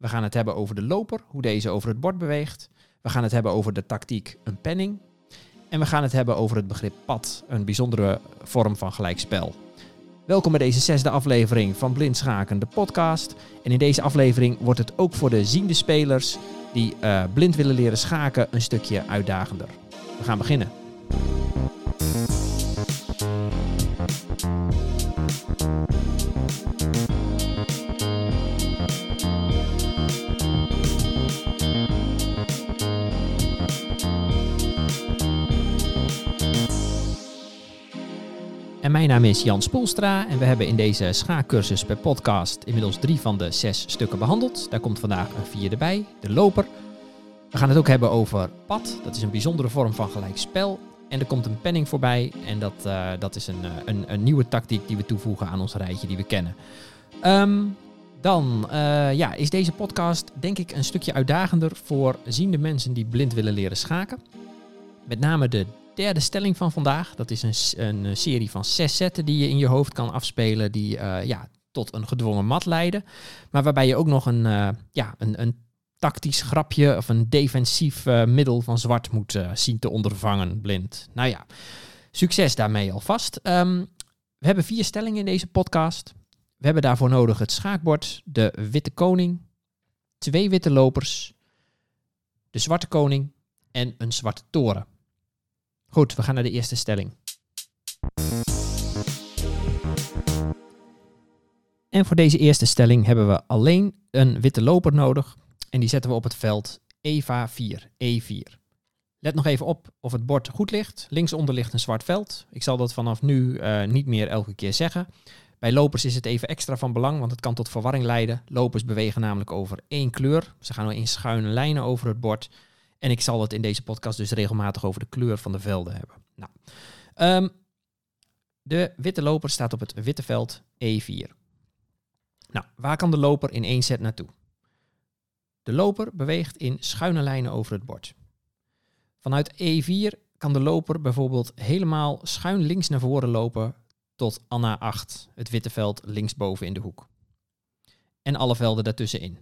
We gaan het hebben over de loper, hoe deze over het bord beweegt. We gaan het hebben over de tactiek een penning. En we gaan het hebben over het begrip pad, een bijzondere vorm van gelijkspel. Welkom bij deze zesde aflevering van Blind Schaken, de podcast. En in deze aflevering wordt het ook voor de ziende spelers die uh, blind willen leren schaken een stukje uitdagender. We gaan beginnen. Mijn naam is Jan Spoelstra en we hebben in deze schaakcursus per podcast inmiddels drie van de zes stukken behandeld. Daar komt vandaag een vierde bij, de loper. We gaan het ook hebben over pad, dat is een bijzondere vorm van gelijkspel. En er komt een penning voorbij en dat, uh, dat is een, een, een, nieuwe tactiek die we toevoegen aan ons rijtje die we kennen. Um, dan uh, ja, is deze podcast denk ik een stukje uitdagender voor ziende mensen die blind willen leren schaken. Met name de derde stelling van vandaag. Dat is een, een serie van zes zetten die je in je hoofd kan afspelen, die uh, ja, tot een gedwongen mat leiden. Maar waarbij je ook nog een, uh, ja, een, een tactisch grapje of een defensief middel van zwart moet zien te ondervangen, blind. Nou ja, succes daarmee alvast. Um, we hebben vier stellingen in deze podcast. We hebben daarvoor nodig het schaakbord, de witte koning, twee witte lopers, de zwarte koning en een zwarte toren. Goed, we gaan naar de eerste stelling. En voor deze eerste stelling hebben we alleen een witte loper nodig. En die zetten we op het veld EVA 4, E4. Let nog even op of het bord goed ligt. Linksonder ligt een zwart veld. Ik zal dat vanaf nu uh, niet meer elke keer zeggen. Bij lopers is het even extra van belang, want het kan tot verwarring leiden. Lopers bewegen namelijk over één kleur. Ze gaan in schuine lijnen over het bord. En ik zal het in deze podcast dus regelmatig over de kleur van de velden hebben. Nou, um, de witte loper staat op het witte veld E4. Nou, waar kan de loper in één set naartoe? De loper beweegt in schuine lijnen over het bord. Vanuit E4 kan de loper bijvoorbeeld helemaal schuin links naar voren lopen tot Anna 8, het witte veld linksboven in de hoek. En alle velden daartussenin.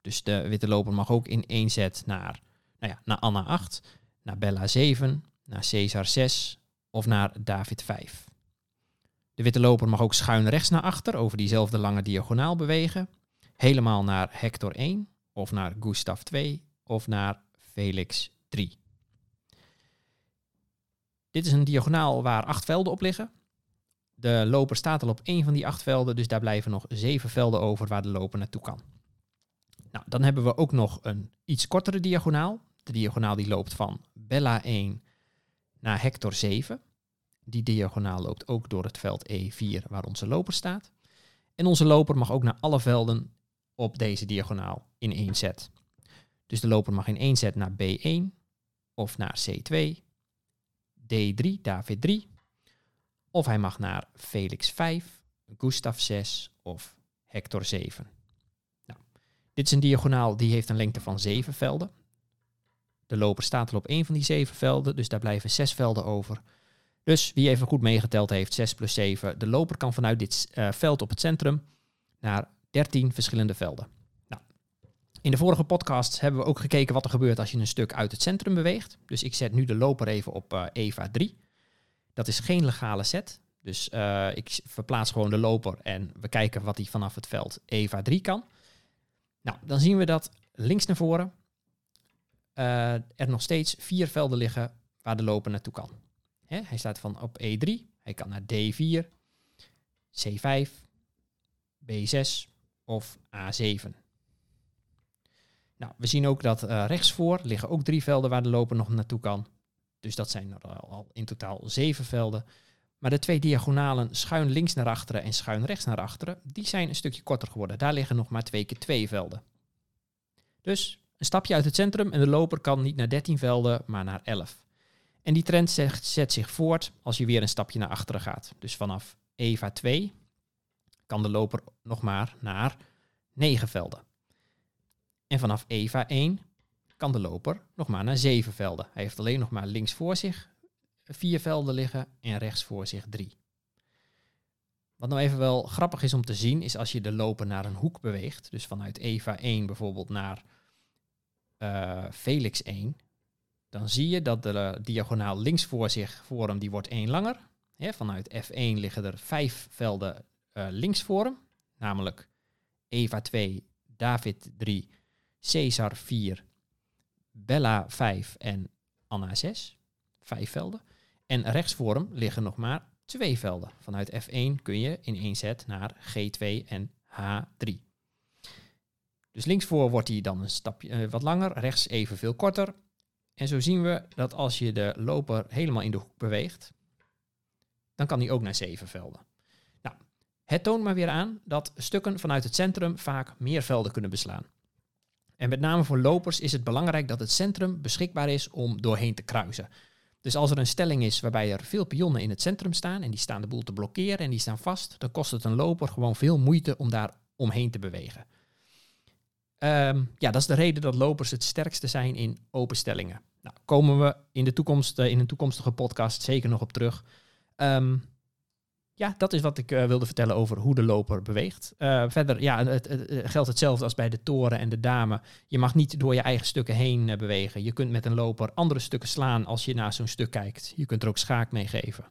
Dus de witte loper mag ook in één set naar nou ja, naar Anna 8, naar Bella 7, naar Caesar 6 of naar David 5. De witte loper mag ook schuin rechts naar achter over diezelfde lange diagonaal bewegen. Helemaal naar Hector 1 of naar Gustav 2 of naar Felix 3. Dit is een diagonaal waar acht velden op liggen. De loper staat al op één van die acht velden, dus daar blijven nog zeven velden over waar de loper naartoe kan. Nou, dan hebben we ook nog een iets kortere diagonaal. De diagonaal die loopt van Bella 1 naar Hector 7. Die diagonaal loopt ook door het veld E4 waar onze loper staat. En onze loper mag ook naar alle velden op deze diagonaal in één set. Dus de loper mag in één set naar B1 of naar C2, D3, David 3. Of hij mag naar Felix 5, Gustav 6 of Hector 7. Nou, dit is een diagonaal die heeft een lengte van 7 velden. De loper staat al op één van die zeven velden, dus daar blijven zes velden over. Dus wie even goed meegeteld heeft, 6 plus 7. De loper kan vanuit dit uh, veld op het centrum naar 13 verschillende velden. Nou, in de vorige podcasts hebben we ook gekeken wat er gebeurt als je een stuk uit het centrum beweegt. Dus ik zet nu de loper even op uh, EVA 3. Dat is geen legale set. Dus uh, ik verplaats gewoon de loper en we kijken wat hij vanaf het veld EVA 3 kan. Nou, dan zien we dat links naar voren uh, er nog steeds vier velden liggen waar de loper naartoe kan. Hè? Hij staat van op E3, hij kan naar D4, C5, B6 of A7. Nou, we zien ook dat uh, rechtsvoor liggen ook drie velden waar de loper nog naartoe kan. Dus dat zijn er al in totaal zeven velden. Maar de twee diagonalen schuin links naar achteren en schuin rechts naar achteren, die zijn een stukje korter geworden. Daar liggen nog maar twee keer twee velden. Dus een stapje uit het centrum en de loper kan niet naar 13 velden, maar naar 11. En die trend zet, zich voort als je weer een stapje naar achteren gaat. Dus vanaf EVA 2 kan de loper nog maar naar 9 velden. En vanaf EVA 1 kan de loper nog maar naar 7 velden. Hij heeft alleen nog maar links voor zich 4 velden liggen en rechts voor zich 3. Wat nou even wel grappig is om te zien, is als je de loper naar een hoek beweegt, dus vanuit Eva 1 bijvoorbeeld naar uh, Felix 1, dan zie je dat de diagonaal links voor zich voor hem, die wordt 1 langer. Vanuit F1 liggen er vijf velden uh, links voor hem, namelijk Eva 2, David 3, Caesar 4, Bella 5 en Anna 6. Vijf velden. En rechts voor hem liggen nog maar twee velden. Vanuit F1 kun je in één set naar G2 en H3. Dus linksvoor wordt hij dan een stapje uh, wat langer, rechts even veel korter. En zo zien we dat als je de loper helemaal in de hoek beweegt, dan kan hij ook naar zeven velden. Nou, het toont maar weer aan dat stukken vanuit het centrum vaak meer velden kunnen beslaan. En met name voor lopers is het belangrijk dat het centrum beschikbaar is om doorheen te kruisen. Dus als er een stelling is waarbij er veel pionnen in het centrum staan en die staan de boel te blokkeren en die staan vast, dan kost het een loper gewoon veel moeite om daar omheen te bewegen. Um, ja, dat is de reden dat lopers het sterkste zijn in openstellingen. Nou, komen we in de toekomst, uh, in een toekomstige podcast zeker nog op terug. Um, ja, dat is wat ik uh, wilde vertellen over hoe de loper beweegt. Uh, verder ja, het, geldt hetzelfde als bij de toren en de dame. Je mag niet door je eigen stukken heen bewegen. Je kunt met een loper andere stukken slaan als je naar zo'n stuk kijkt. Je kunt er ook schaak mee geven.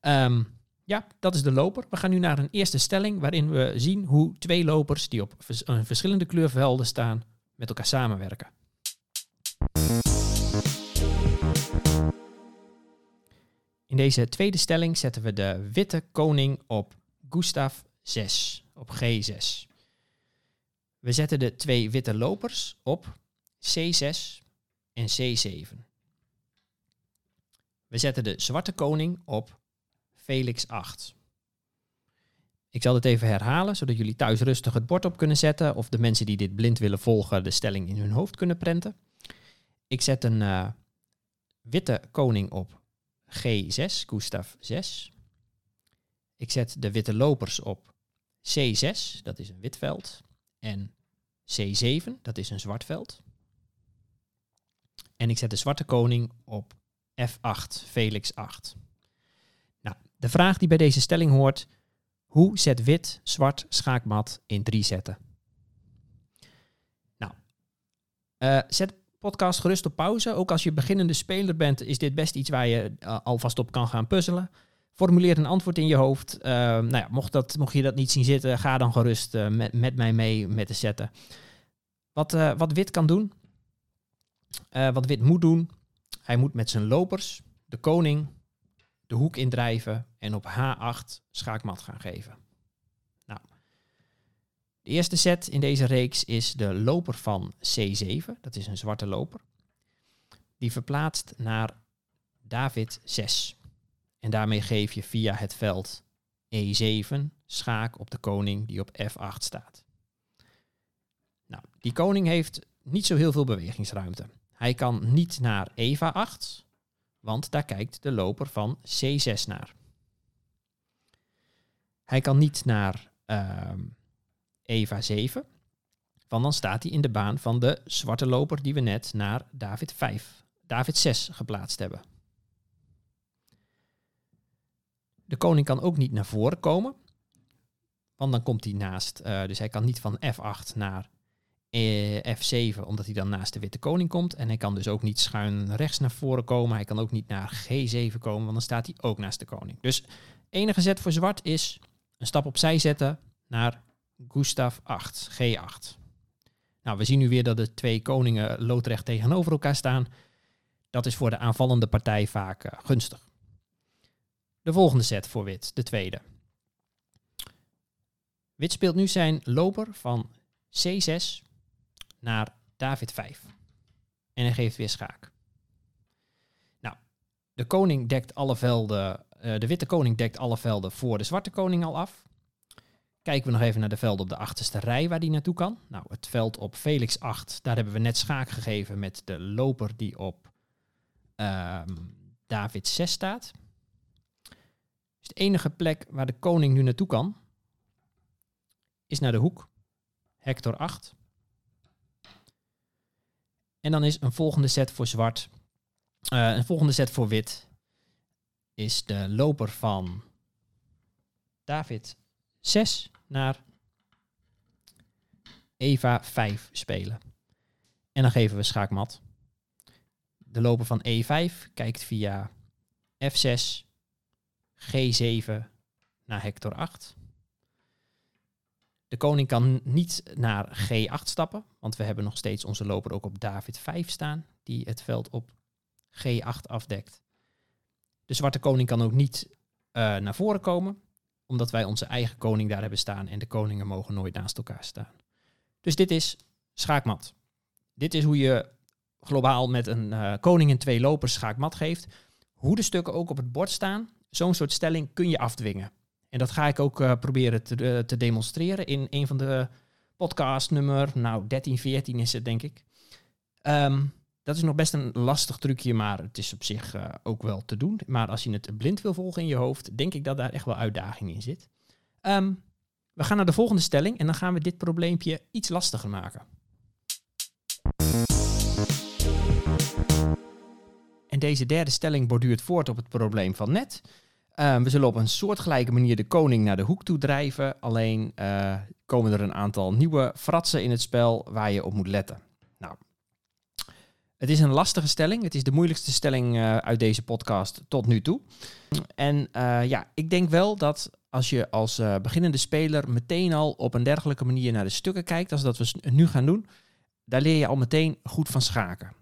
Um, ja, dat is de loper. We gaan nu naar een eerste stelling waarin we zien hoe twee lopers die op vers verschillende kleurvelden staan met elkaar samenwerken. In deze tweede stelling zetten we de witte koning op Gustav 6, op G6. We zetten de twee witte lopers op C6 en C7. We zetten de zwarte koning op Felix 8. Ik zal het even herhalen, zodat jullie thuis rustig het bord op kunnen zetten of de mensen die dit blind willen volgen de stelling in hun hoofd kunnen prenten. Ik zet een uh, witte koning op G6, Gustav 6. Ik zet de witte lopers op C6, dat is een wit veld. En C7, dat is een zwart veld. En ik zet de zwarte koning op F8, Felix 8. De vraag die bij deze stelling hoort, hoe zet wit zwart schaakmat in drie zetten? Nou, uh, zet podcast gerust op pauze. Ook als je beginnende speler bent, is dit best iets waar je uh, alvast op kan gaan puzzelen. Formuleer een antwoord in je hoofd. Uh, nou ja, mocht, dat, mocht je dat niet zien zitten, ga dan gerust met, met mij mee met de zetten. Wat, wat wit kan doen, wat wit moet doen, hij moet met zijn lopers de koning de hoek indrijven en op H8 schaakmat gaan geven. De eerste set in deze reeks is de loper van C7, dat is een zwarte loper. Die verplaatst naar David 6. En daarmee geef je via het veld E7 schaak op de koning die op F8 staat. Nou, die koning heeft niet zo heel veel bewegingsruimte. Hij kan niet naar Eva 8, want daar kijkt de loper van C6 naar. Hij kan niet naar uh, Eva 7. Want dan staat hij in de baan van de zwarte loper die we net naar David 5, David 6 geplaatst hebben. De koning kan ook niet naar voren komen, want dan komt hij naast, uh, dus hij kan niet van F8 naar uh, F7, omdat hij dan naast de witte koning komt. En hij kan dus ook niet schuin rechts naar voren komen. Hij kan ook niet naar G7 komen, want dan staat hij ook naast de koning. Dus enige zet voor zwart is een stap opzij zetten naar Gustav 8, G8. Nou, we zien nu weer dat de twee koningen loodrecht tegenover elkaar staan. Dat is voor de aanvallende partij vaak uh, gunstig. De volgende set voor wit, de tweede. Wit speelt nu zijn loper van C6 naar David 5. En hij geeft weer schaak. Nou, de koning dekt alle velden, uh, de witte koning dekt alle velden voor de zwarte koning al af. Kijken we nog even naar de velden op de achterste rij waar die naartoe kan. Nou, het veld op Felix 8, daar hebben we net schaak gegeven met de loper die op um, David 6 staat. Dus de enige plek waar de koning nu naartoe kan, is naar de hoek. Hector 8. En dan is een volgende set voor zwart. Uh, een volgende set voor wit is de loper van David 6 naar Eva 5 spelen. En dan geven we schaakmat. De loper van E5 kijkt via F6, G7 naar Hector 8. De koning kan niet naar G8 stappen, want we hebben nog steeds onze loper ook op David 5 staan, die het veld op G8 afdekt. De zwarte koning kan ook niet uh, naar voren komen, omdat wij onze eigen koning daar hebben staan en de koningen mogen nooit naast elkaar staan. Dus dit is schaakmat. Dit is hoe je globaal met een uh, koning en twee lopers schaakmat geeft. Hoe de stukken ook op het bord staan, zo'n soort stelling kun je afdwingen. En dat ga ik ook uh, proberen te, te, demonstreren in een van de podcast nummer, nou 13, 14 is het denk ik. Um, dat is nog best een lastig trucje, maar het is op zich uh, ook wel te doen. Maar als je het blind wil volgen in je hoofd, denk ik dat daar echt wel uitdaging in zit. Um, we gaan naar de volgende stelling en dan gaan we dit probleempje iets lastiger maken. En deze derde stelling borduurt voort op het probleem van net. Uh, we zullen op een soortgelijke manier de koning naar de hoek toe drijven. Alleen uh, komen er een aantal nieuwe fratsen in het spel waar je op moet letten. Het is een lastige stelling. Het is de moeilijkste stelling uh, uit deze podcast tot nu toe. En ja, ik denk wel dat als je als beginnende speler meteen al op een dergelijke manier naar de stukken kijkt, als dat we nu gaan doen, daar leer je al meteen goed van schaken.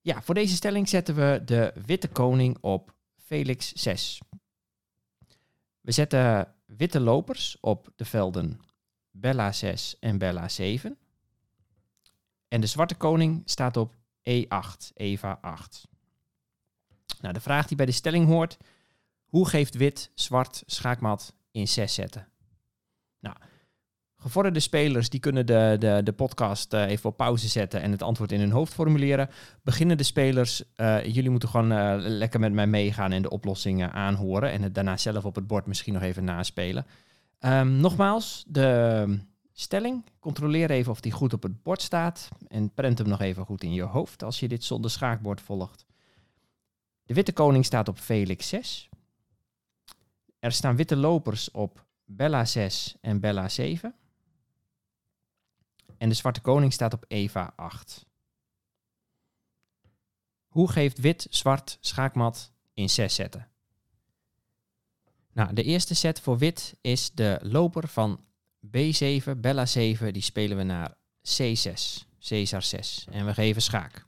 Ja, voor deze stelling zetten we de witte koning op Felix 6. We zetten witte lopers op de velden Bella 6 en Bella 7. En de zwarte koning staat op E8, Eva 8. Nou, de vraag die bij de stelling hoort, hoe geeft wit zwart schaakmat in 6 zetten? Nou, Gevorderde spelers die kunnen de, de, de podcast uh, even op pauze zetten en het antwoord in hun hoofd formuleren. Beginnende spelers, uh, jullie moeten gewoon uh, lekker met mij meegaan en de oplossingen aanhoren. En het daarna zelf op het bord misschien nog even naspelen. Um, nogmaals, de stelling. Controleer even of die goed op het bord staat. En prent hem nog even goed in je hoofd als je dit zonder schaakbord volgt. De witte koning staat op Felix 6. Er staan witte lopers op Bella 6 en Bella 7. En de zwarte koning staat op Eva 8. Hoe geeft wit zwart schaakmat in 6 zetten? Nou, de eerste set voor wit is de loper van B7, Bella 7. Die spelen we naar C6, Caesar 6. En we geven schaak.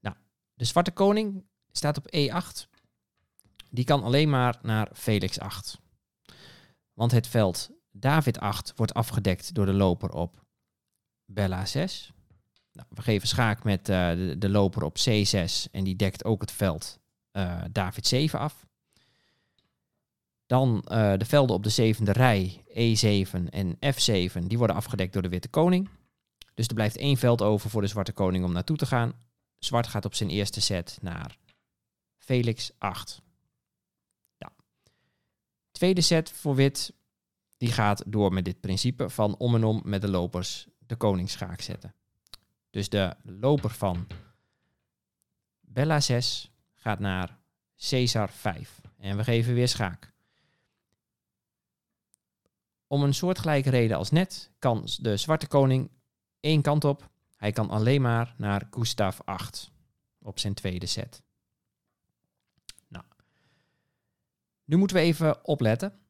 Nou, de zwarte koning staat op E8. Die kan alleen maar naar Felix 8. Want het veld David 8 wordt afgedekt door de loper op Bella 6. Nou, we geven schaak met uh, de, loper op C6 en die dekt ook het veld uh, David 7 af. Dan uh, de velden op de zevende rij, E7 en F7, die worden afgedekt door de witte koning. Dus er blijft één veld over voor de zwarte koning om naartoe te gaan. Zwart gaat op zijn eerste set naar Felix 8. Nou. Tweede set voor wit die gaat door met dit principe van om en om met de lopers de koningsschaak zetten. Dus de loper van Bella 6 gaat naar Caesar 5. En we geven weer schaak. Om een soortgelijke reden als net kan de zwarte koning één kant op. Hij kan alleen maar naar Gustav 8 op zijn tweede set. Nou, nu moeten we even opletten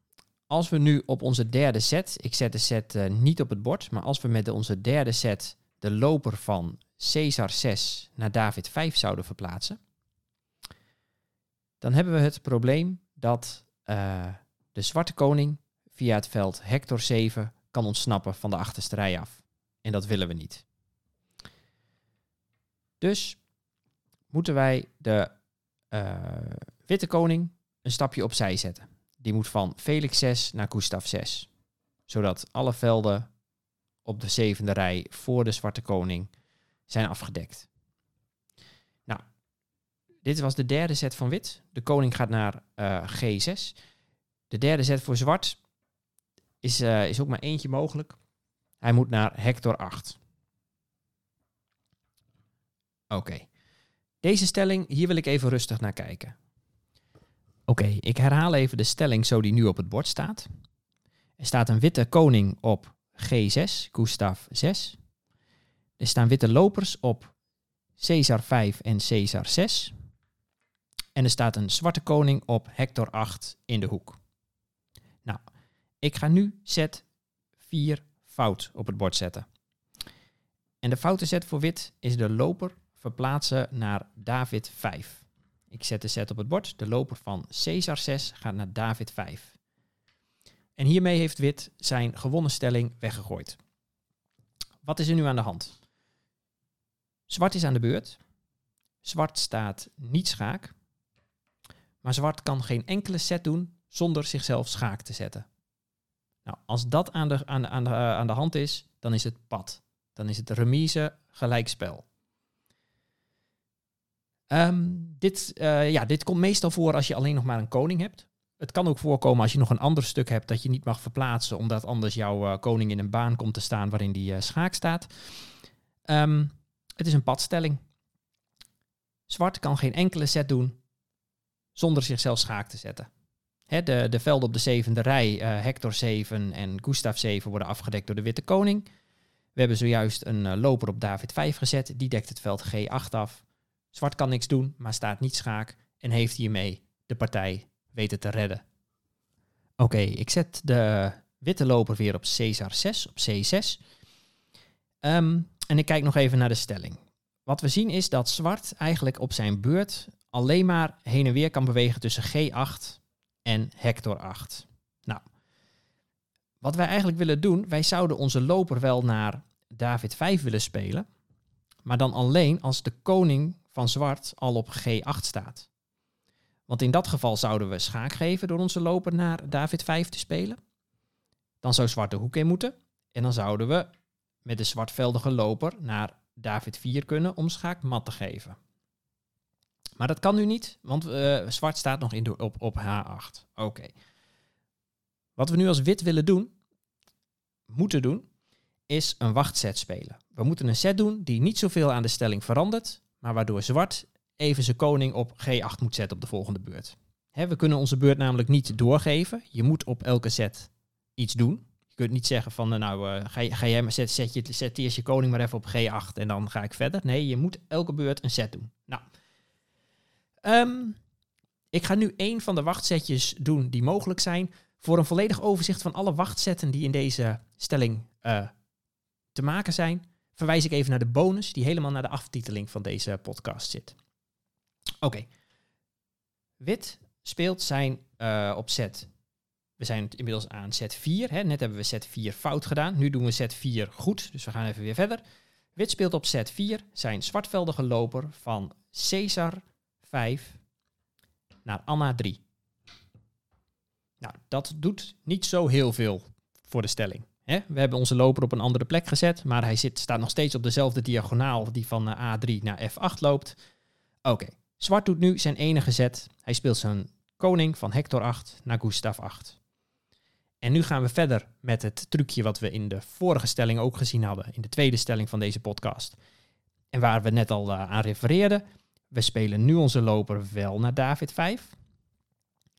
als we nu op onze derde set, ik zet de set uh, niet op het bord, maar als we met onze derde set de loper van Caesar 6 naar David 5 zouden verplaatsen, dan hebben we het probleem dat uh, de zwarte koning via het veld Hector 7 kan ontsnappen van de achterste rij af. En dat willen we niet. Dus moeten wij de uh, witte koning een stapje opzij zetten die moet van Felix 6 naar Gustav 6. Zodat alle velden op de zevende rij voor de Zwarte Koning zijn afgedekt. Nou, dit was de derde set van wit. De koning gaat naar uh, G6. De derde set voor zwart is, uh, is ook maar eentje mogelijk. Hij moet naar Hector 8. Oké. Deze stelling, hier wil ik even rustig naar kijken. Oké, ik herhaal even de stelling zo die nu op het bord staat. Er staat een witte koning op G6, Gustav 6. Er staan witte lopers op Caesar 5 en Caesar 6. En er staat een zwarte koning op Hector 8 in de hoek. Ik ga nu set 4 fout op het bord zetten. En de foute set voor wit is de loper verplaatsen naar David 5. Ik zet de set op het bord. De loper van Caesar 6 gaat naar David 5. En hiermee heeft wit zijn gewonnen stelling weggegooid. Wat is er nu aan de hand? Zwart is aan de beurt. Zwart staat niet schaak. Maar zwart kan geen enkele set doen zonder zichzelf schaak te zetten. Nou, als dat aan de, aan, aan, de, eh, aan de hand is, dan is het pad. Dan is het remise gelijkspel. Um, dit, uh, ja, dit komt meestal voor als je alleen nog maar een koning hebt. Het kan ook voorkomen als je nog een ander stuk hebt dat je niet mag verplaatsen, omdat anders jouw uh, koning in een baan komt te staan waarin die schaak staat. Um, het is een padstelling. Zwart kan geen enkele set doen zonder zichzelf schaak te zetten. De, de velden op de zevende rij, Hector 7 en Gustav 7, worden afgedekt door de witte koning. We hebben zojuist een loper op David 5 gezet, die dekt het veld G8 af. Zwart kan niks doen, maar staat niet schaak en heeft hiermee de partij weten te redden. Oké, ik zet de witte loper weer op Caesar 6, op C6. Um, en ik kijk nog even naar de stelling. Wat we zien is dat zwart eigenlijk op zijn beurt alleen maar heen en weer kan bewegen tussen G8 en Hector 8. Nou, wat wij eigenlijk willen doen, wij zouden onze loper wel naar David 5 willen spelen, maar dan alleen als de koning van zwart al op G8 staat. Want in dat geval zouden we schaak geven door onze loper naar David 5 te spelen. Dan zou zwart de hoek in moeten. En dan zouden we met de zwartveldige loper naar David 4 kunnen om schaak mat te geven. Maar dat kan nu niet, want uh, zwart staat nog in op, op H8. Oké. Wat we nu als wit willen doen, moeten doen, is een wachtset spelen. We moeten een set doen die niet zoveel aan de stelling verandert, maar waardoor zwart even zijn koning op G8 moet zetten op de volgende beurt. We kunnen onze beurt namelijk niet doorgeven. Je moet op elke set iets doen. Je kunt niet zeggen van, nou, uh, ga, ga jij maar zet, zet, je, zet eerst je koning maar even op G8 en dan ga ik verder. Nee, je moet elke beurt een set doen. Nou, um, ik ga nu één van de wachtsetjes doen die mogelijk zijn. Voor een volledig overzicht van alle wachtzetten die in deze stelling uh, te maken zijn, verwijs ik even naar de bonus die helemaal naar de aftiteling van deze podcast zit. Oké. Wit speelt zijn uh, op set. We zijn inmiddels aan set 4. Hè. Net hebben we set 4 fout gedaan. Nu doen we set 4 goed. Dus we gaan even weer verder. Wit speelt op set 4 zijn zwartveldige loper van Caesar 5 naar Anna 3. Nou, dat doet niet zo heel veel voor de stelling. Hè? We hebben onze loper op een andere plek gezet, maar hij zit, staat nog steeds op dezelfde diagonaal die van eh, A3 naar F8 loopt. Oké, zwart doet nu zijn enige zet. Hij speelt zijn koning van Hector 8 naar Gustav 8. En nu gaan we verder met het trucje wat we in de vorige stelling ook gezien hadden, in de tweede stelling van deze podcast. En waar we net al uh, aan refereerden. We spelen nu onze loper wel naar David 5.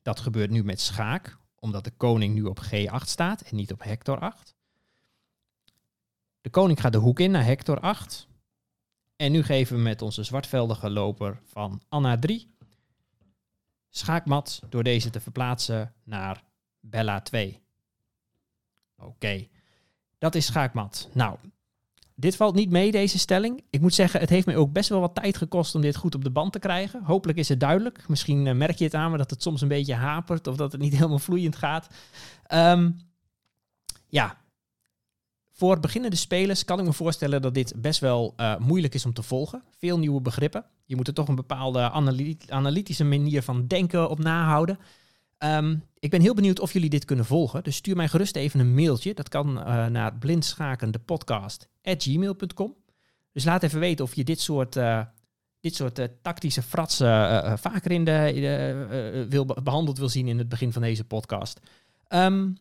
Dat gebeurt nu met schaak, omdat de koning nu op G8 staat en niet op Hector 8. De koning gaat de hoek in naar Hector 8. En nu geven we met onze zwartveldige loper van Anna 3 schaakmat door deze te verplaatsen naar Bella 2. Oké, dat is schaakmat. Nou, dit valt niet mee, deze stelling. Ik moet zeggen, het heeft me ook best wel wat tijd gekost om dit goed op de band te krijgen. Hopelijk is het duidelijk. Misschien uh, merk je het aan me dat het soms een beetje hapert of dat het niet helemaal vloeiend gaat. Um, ja, voor beginnende spelers kan ik me voorstellen dat dit best wel uh, moeilijk is om te volgen. Veel nieuwe begrippen. Je moet er toch een bepaalde analytische manier van denken op nahouden. Um, ik ben heel benieuwd of jullie dit kunnen volgen. Dus stuur mij gerust even een mailtje. Dat kan uh, naar blindschakendepodcast.gmail.com. Dus laat even weten of je dit soort, uh, dit soort uh, tactische fratsen vaker in de, wil behandeld wil zien in het begin van deze podcast. Um,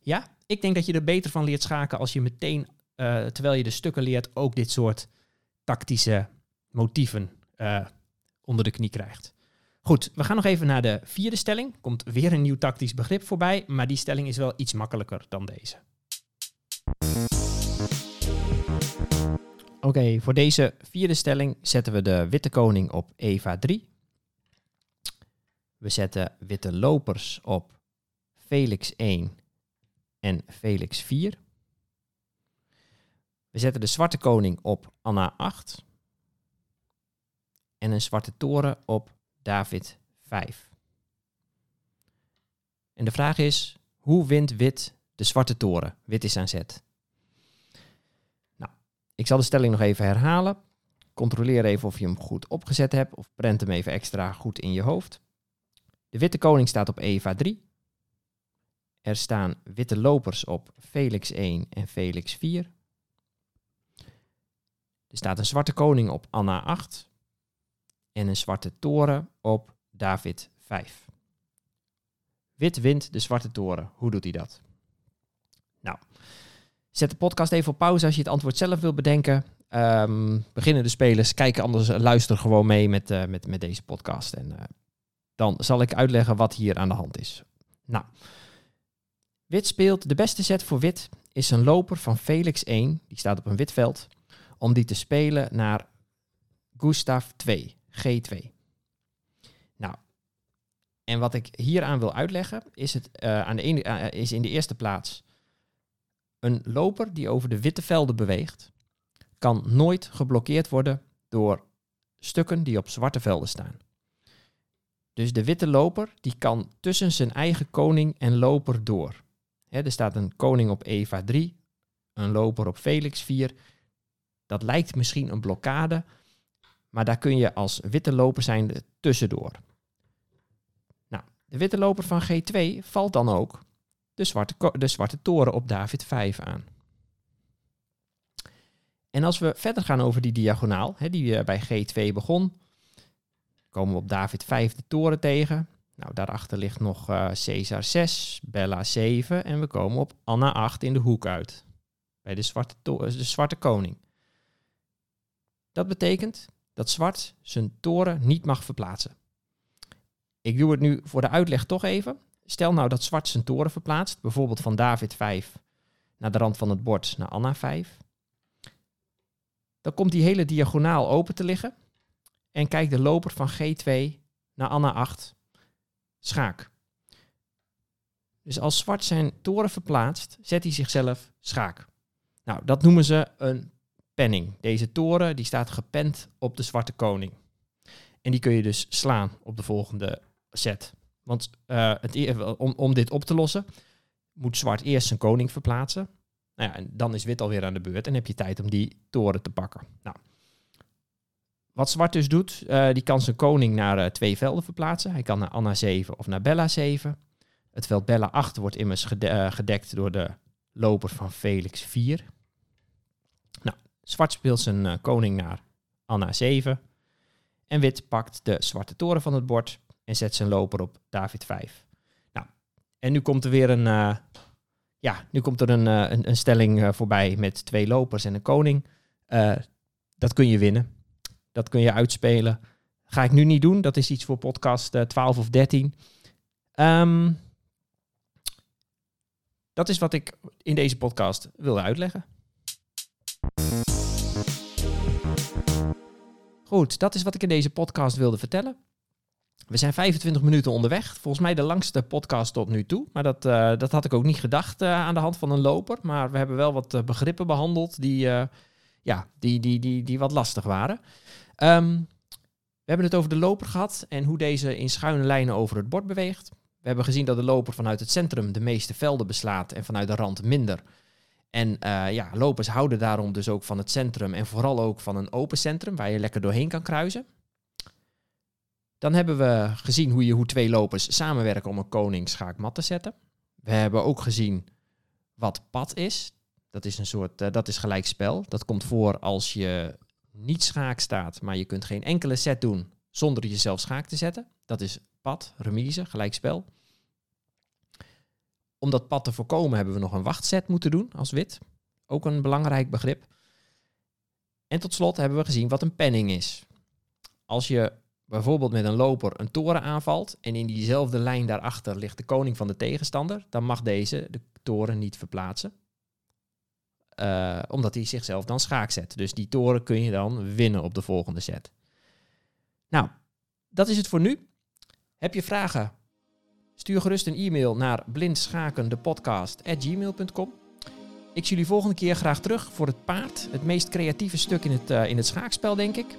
ja, ik denk dat je er beter van leert schaken als je meteen, terwijl je de stukken leert, ook dit soort tactische motieven onder de knie krijgt. Goed, we gaan nog even naar de vierde stelling. Komt weer een nieuw tactisch begrip voorbij, maar die stelling is wel iets makkelijker dan deze. Oké, voor deze vierde stelling zetten we de witte koning op Eva 3. We zetten witte lopers op Felix 1 en Felix 4. We zetten de zwarte koning op Anna 8. En een zwarte toren op David 5. En de vraag is, hoe wint wit de zwarte toren? Wit is aan zet. Nou, ik zal de stelling nog even herhalen. Controleer even of je hem goed opgezet hebt of prent hem even extra goed in je hoofd. De witte koning staat op Eva 3. Er staan witte lopers op Felix 1 en Felix 4. Er staat een zwarte koning op Anna 8 en een zwarte toren op David 5. Wit wint de zwarte toren. Hoe doet hij dat? Nou, zet de podcast even op pauze als je het antwoord zelf wil bedenken. Um, beginnen de spelers, kijken anders, luister gewoon mee met, uh, met, met deze podcast. En uh, dan zal ik uitleggen wat hier aan de hand is. Nou, wit speelt, de beste set voor wit is een loper van Felix 1, die staat op een wit veld, om die te spelen naar Gustav 2. G2. Nou, en wat ik hieraan wil uitleggen, is, het, uh, aan de uh, is in de eerste plaats een loper die over de witte velden beweegt, kan nooit geblokkeerd worden door stukken die op zwarte velden staan. Dus de witte loper die kan tussen zijn eigen koning en loper door. Er staat een koning op Eva 3, een loper op Felix 4. Dat lijkt misschien een blokkade, maar daar kun je als witte loper zijn tussendoor. Nou, de witte loper van G2 valt dan ook de zwarte, de zwarte toren op David 5 aan. En als we verder gaan over die diagonaal, hè, die uh, bij G2 begon, komen we op David 5 de toren tegen. Nou, daarachter ligt nog uh, Caesar 6, Bella 7 en we komen op Anna 8 in de hoek uit. Bij de zwarte, de zwarte koning. Dat betekent dat zwart zijn toren niet mag verplaatsen. Ik doe het nu voor de uitleg toch even. Stel nou dat zwart zijn toren verplaatst, bijvoorbeeld van David 5 naar de rand van het bord naar Anna 5. Dan komt die hele diagonaal open te liggen en kijkt de loper van G2 naar Anna 8. Schaak. Dus als zwart zijn toren verplaatst, zet hij zichzelf schaak. Nou, dat noemen ze een penning. Deze toren die staat gepend op de zwarte koning. En die kun je dus slaan op de volgende set. Want uh, het, om, om dit op te lossen, moet zwart eerst zijn koning verplaatsen. Nou ja, en dan is wit alweer aan de beurt en heb je tijd om die toren te pakken. Nou, wat zwart dus doet, uh, die kan zijn koning naar uh, twee velden verplaatsen. Hij kan naar Anna 7 of naar Bella 7. Het veld Bella 8 wordt immers gede gedekt door de loper van Felix 4. Zwart speelt zijn uh, koning naar Anna 7. En wit pakt de zwarte toren van het bord en zet zijn loper op David 5. Nou, en nu komt er weer een, uh, ja, nu komt er een, uh, een, stelling voorbij met twee lopers en een koning. dat kun je winnen. Dat kun je uitspelen. Ga ik nu niet doen. Dat is iets voor podcast 12 of 13. Um, ehm, dat is wat ik in deze podcast wilde uitleggen. Goed, dat is wat ik in deze podcast wilde vertellen. We zijn 25 minuten onderweg. Volgens mij de langste podcast tot nu toe. Maar dat, uh, dat had ik ook niet gedacht uh, aan de hand van een loper. Maar we hebben wel wat uh, begrippen behandeld die, ja, die, die, die, die wat lastig waren. Um, we hebben het over de loper gehad en hoe deze in schuine lijnen over het bord beweegt. We hebben gezien dat de loper vanuit het centrum de meeste velden beslaat en vanuit de rand minder. En uh, ja, lopers houden daarom dus ook van het centrum en vooral ook van een open centrum waar je lekker doorheen kan kruisen. Dan hebben we gezien hoe, je, hoe twee lopers samenwerken om een koning schaakmat te zetten. We hebben ook gezien wat pad is. Dat is een soort, uh, dat is gelijkspel. Dat komt voor als je niet schaak staat, maar je kunt geen enkele set doen zonder jezelf schaak te zetten. Dat is pad, remise, gelijkspel om dat pad te voorkomen hebben we nog een wachtset moeten doen als wit. Ook een belangrijk begrip. En tot slot hebben we gezien wat een penning is. Als je bijvoorbeeld met een loper een toren aanvalt en in diezelfde lijn daarachter ligt de koning van de tegenstander, dan mag deze de toren niet verplaatsen. Uh, omdat hij zichzelf dan schaak zet. Dus die toren kun je dan winnen op de volgende set. Nou, dat is het voor nu. Heb je vragen? Stuur gerust een e-mail naar blindschakendepodcast.gmail.com. Ik zie jullie volgende keer graag terug voor het paard. Het meest creatieve stuk in het, uh, in het schaakspel, denk ik.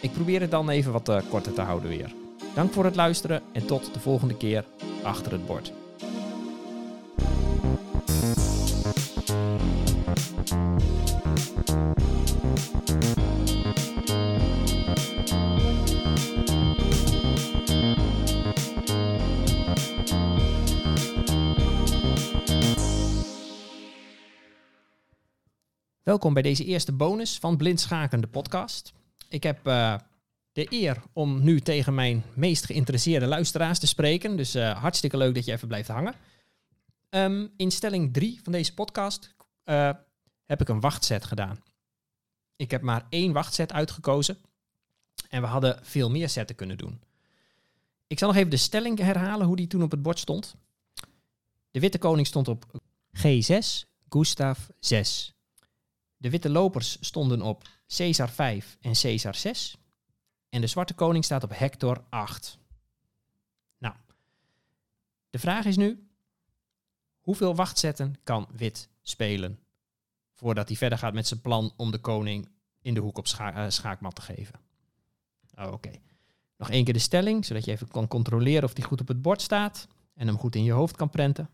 Ik probeer het dan even wat uh, korter te houden weer. Dank voor het luisteren en tot de volgende keer achter het bord. Welkom bij deze eerste bonus van Blind Schaken, de podcast. Ik heb uh, de eer om nu tegen mijn meest geïnteresseerde luisteraars te spreken. Dus uh, hartstikke leuk dat je even blijft hangen. Um, in stelling 3 van deze podcast uh, heb ik een wachtset gedaan. Ik heb maar één wachtset uitgekozen. En we hadden veel meer setten kunnen doen. Ik zal nog even de stelling herhalen hoe die toen op het bord stond. De witte koning stond op G6, Gustav 6. De witte lopers stonden op Caesar 5 en Caesar 6. En de zwarte koning staat op Hector 8. Nou, de vraag is nu, hoeveel wachtzetten kan wit spelen voordat hij verder gaat met zijn plan om de koning in de hoek op uh, schaakmat te geven? Oh, Oké. Nog één keer de stelling, zodat je even kan controleren of die goed op het bord staat en hem goed in je hoofd kan prenten.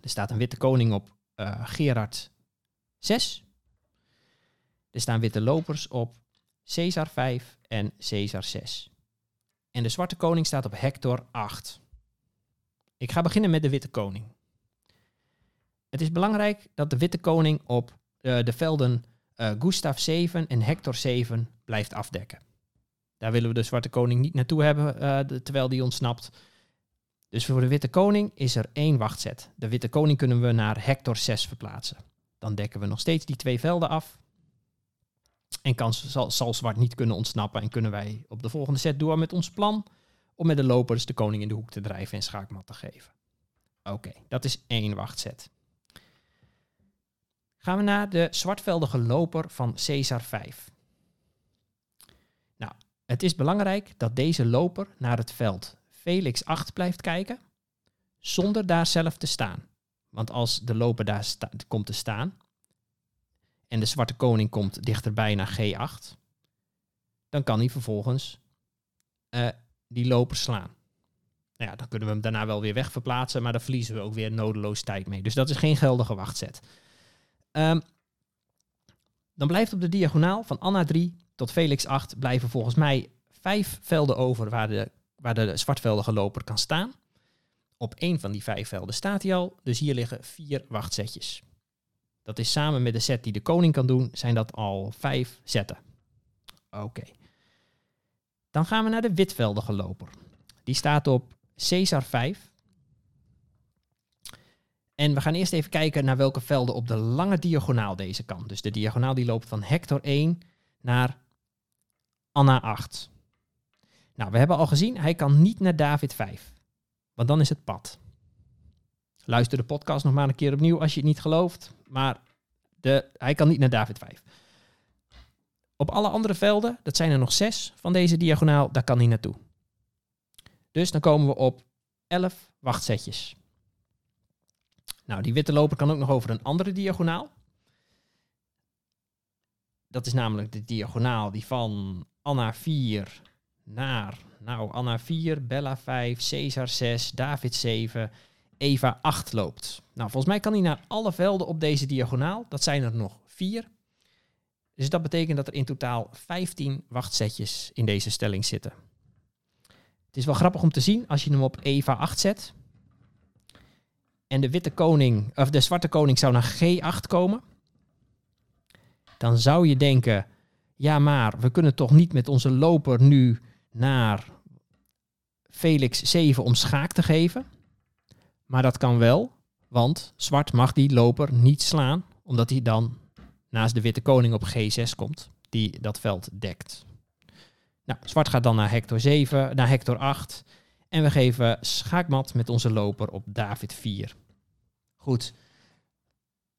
Er staat een witte koning op uh, Gerard 6. Er staan witte lopers op Caesar 5 en Caesar 6. En de zwarte koning staat op Hector 8. Ik ga beginnen met de witte koning. Het is belangrijk dat de witte koning op uh, de velden uh, Gustav 7 en Hector 7 blijft afdekken. Daar willen we de zwarte koning niet naartoe hebben de, terwijl die ontsnapt. Dus voor de witte koning is er één wachtzet. De witte koning kunnen we naar Hector 6 verplaatsen. Dan dekken we nog steeds die twee velden af. En kan, zal, zwart niet kunnen ontsnappen en kunnen wij op de volgende set door met ons plan om met de lopers de koning in de hoek te drijven en schaakmat te geven. Oké, dat is één wachtzet. Gaan we naar de zwartveldige loper van Caesar 5. Nou, het is belangrijk dat deze loper naar het veld Felix 8 blijft kijken, zonder daar zelf te staan. Want als de loper daar komt te staan, en de zwarte koning komt dichterbij naar G8, dan kan hij vervolgens uh, die loper slaan. Nou ja, dan kunnen we hem daarna wel weer wegverplaatsen, maar dan verliezen we ook weer nodeloos tijd mee. Dus dat is geen geldige wachtzet. Um, dan blijft op de diagonaal van Anna 3 tot Felix 8 blijven volgens mij vijf velden over waar de, waar de zwartveldige loper kan staan. Op één van die vijf velden staat hij al, dus hier liggen vier wachtzetjes. Dat is samen met de set die de koning kan doen, zijn dat al vijf zetten. Oké. Dan gaan we naar de witveldige loper. Die staat op Caesar 5. En we gaan eerst even kijken naar welke velden op de lange diagonaal deze kan. Dus de diagonaal die loopt van Hector 1 naar Anna 8. Nou, we hebben al gezien, hij kan niet naar David 5. Want dan is het pad. Luister de podcast nog maar een keer opnieuw als je het niet gelooft. Maar de, hij kan niet naar David 5. Op alle andere velden, dat zijn er nog zes van deze diagonaal, daar kan hij naartoe. Dus dan komen we op 11 wachtzetjes. Nou, die witte loper kan ook nog over een andere diagonaal. Dat is namelijk de diagonaal die van Anna 4 naar, nou, Anna 4, Bella 5, Caesar 6, David 7, Eva 8 loopt. Nou, volgens mij kan hij naar alle velden op deze diagonaal. Dat zijn er nog vier. Dus dat betekent dat er in totaal 15 wachtzetjes in deze stelling zitten. Het is wel grappig om te zien als je hem op Eva 8 zet. En de witte koning, of de zwarte koning zou naar G8 komen. Dan zou je denken, ja maar we kunnen toch niet met onze loper nu naar Felix 7 om schaak te geven. Maar dat kan wel, want zwart mag die loper niet slaan, omdat hij dan naast de witte koning op G6 komt, die dat veld dekt. Nou, zwart gaat dan naar hector 7, naar hector 8. En we geven schaakmat met onze loper op David 4. Goed.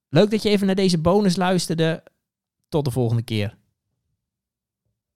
Leuk dat je even naar deze bonus luisterde. Tot de volgende keer.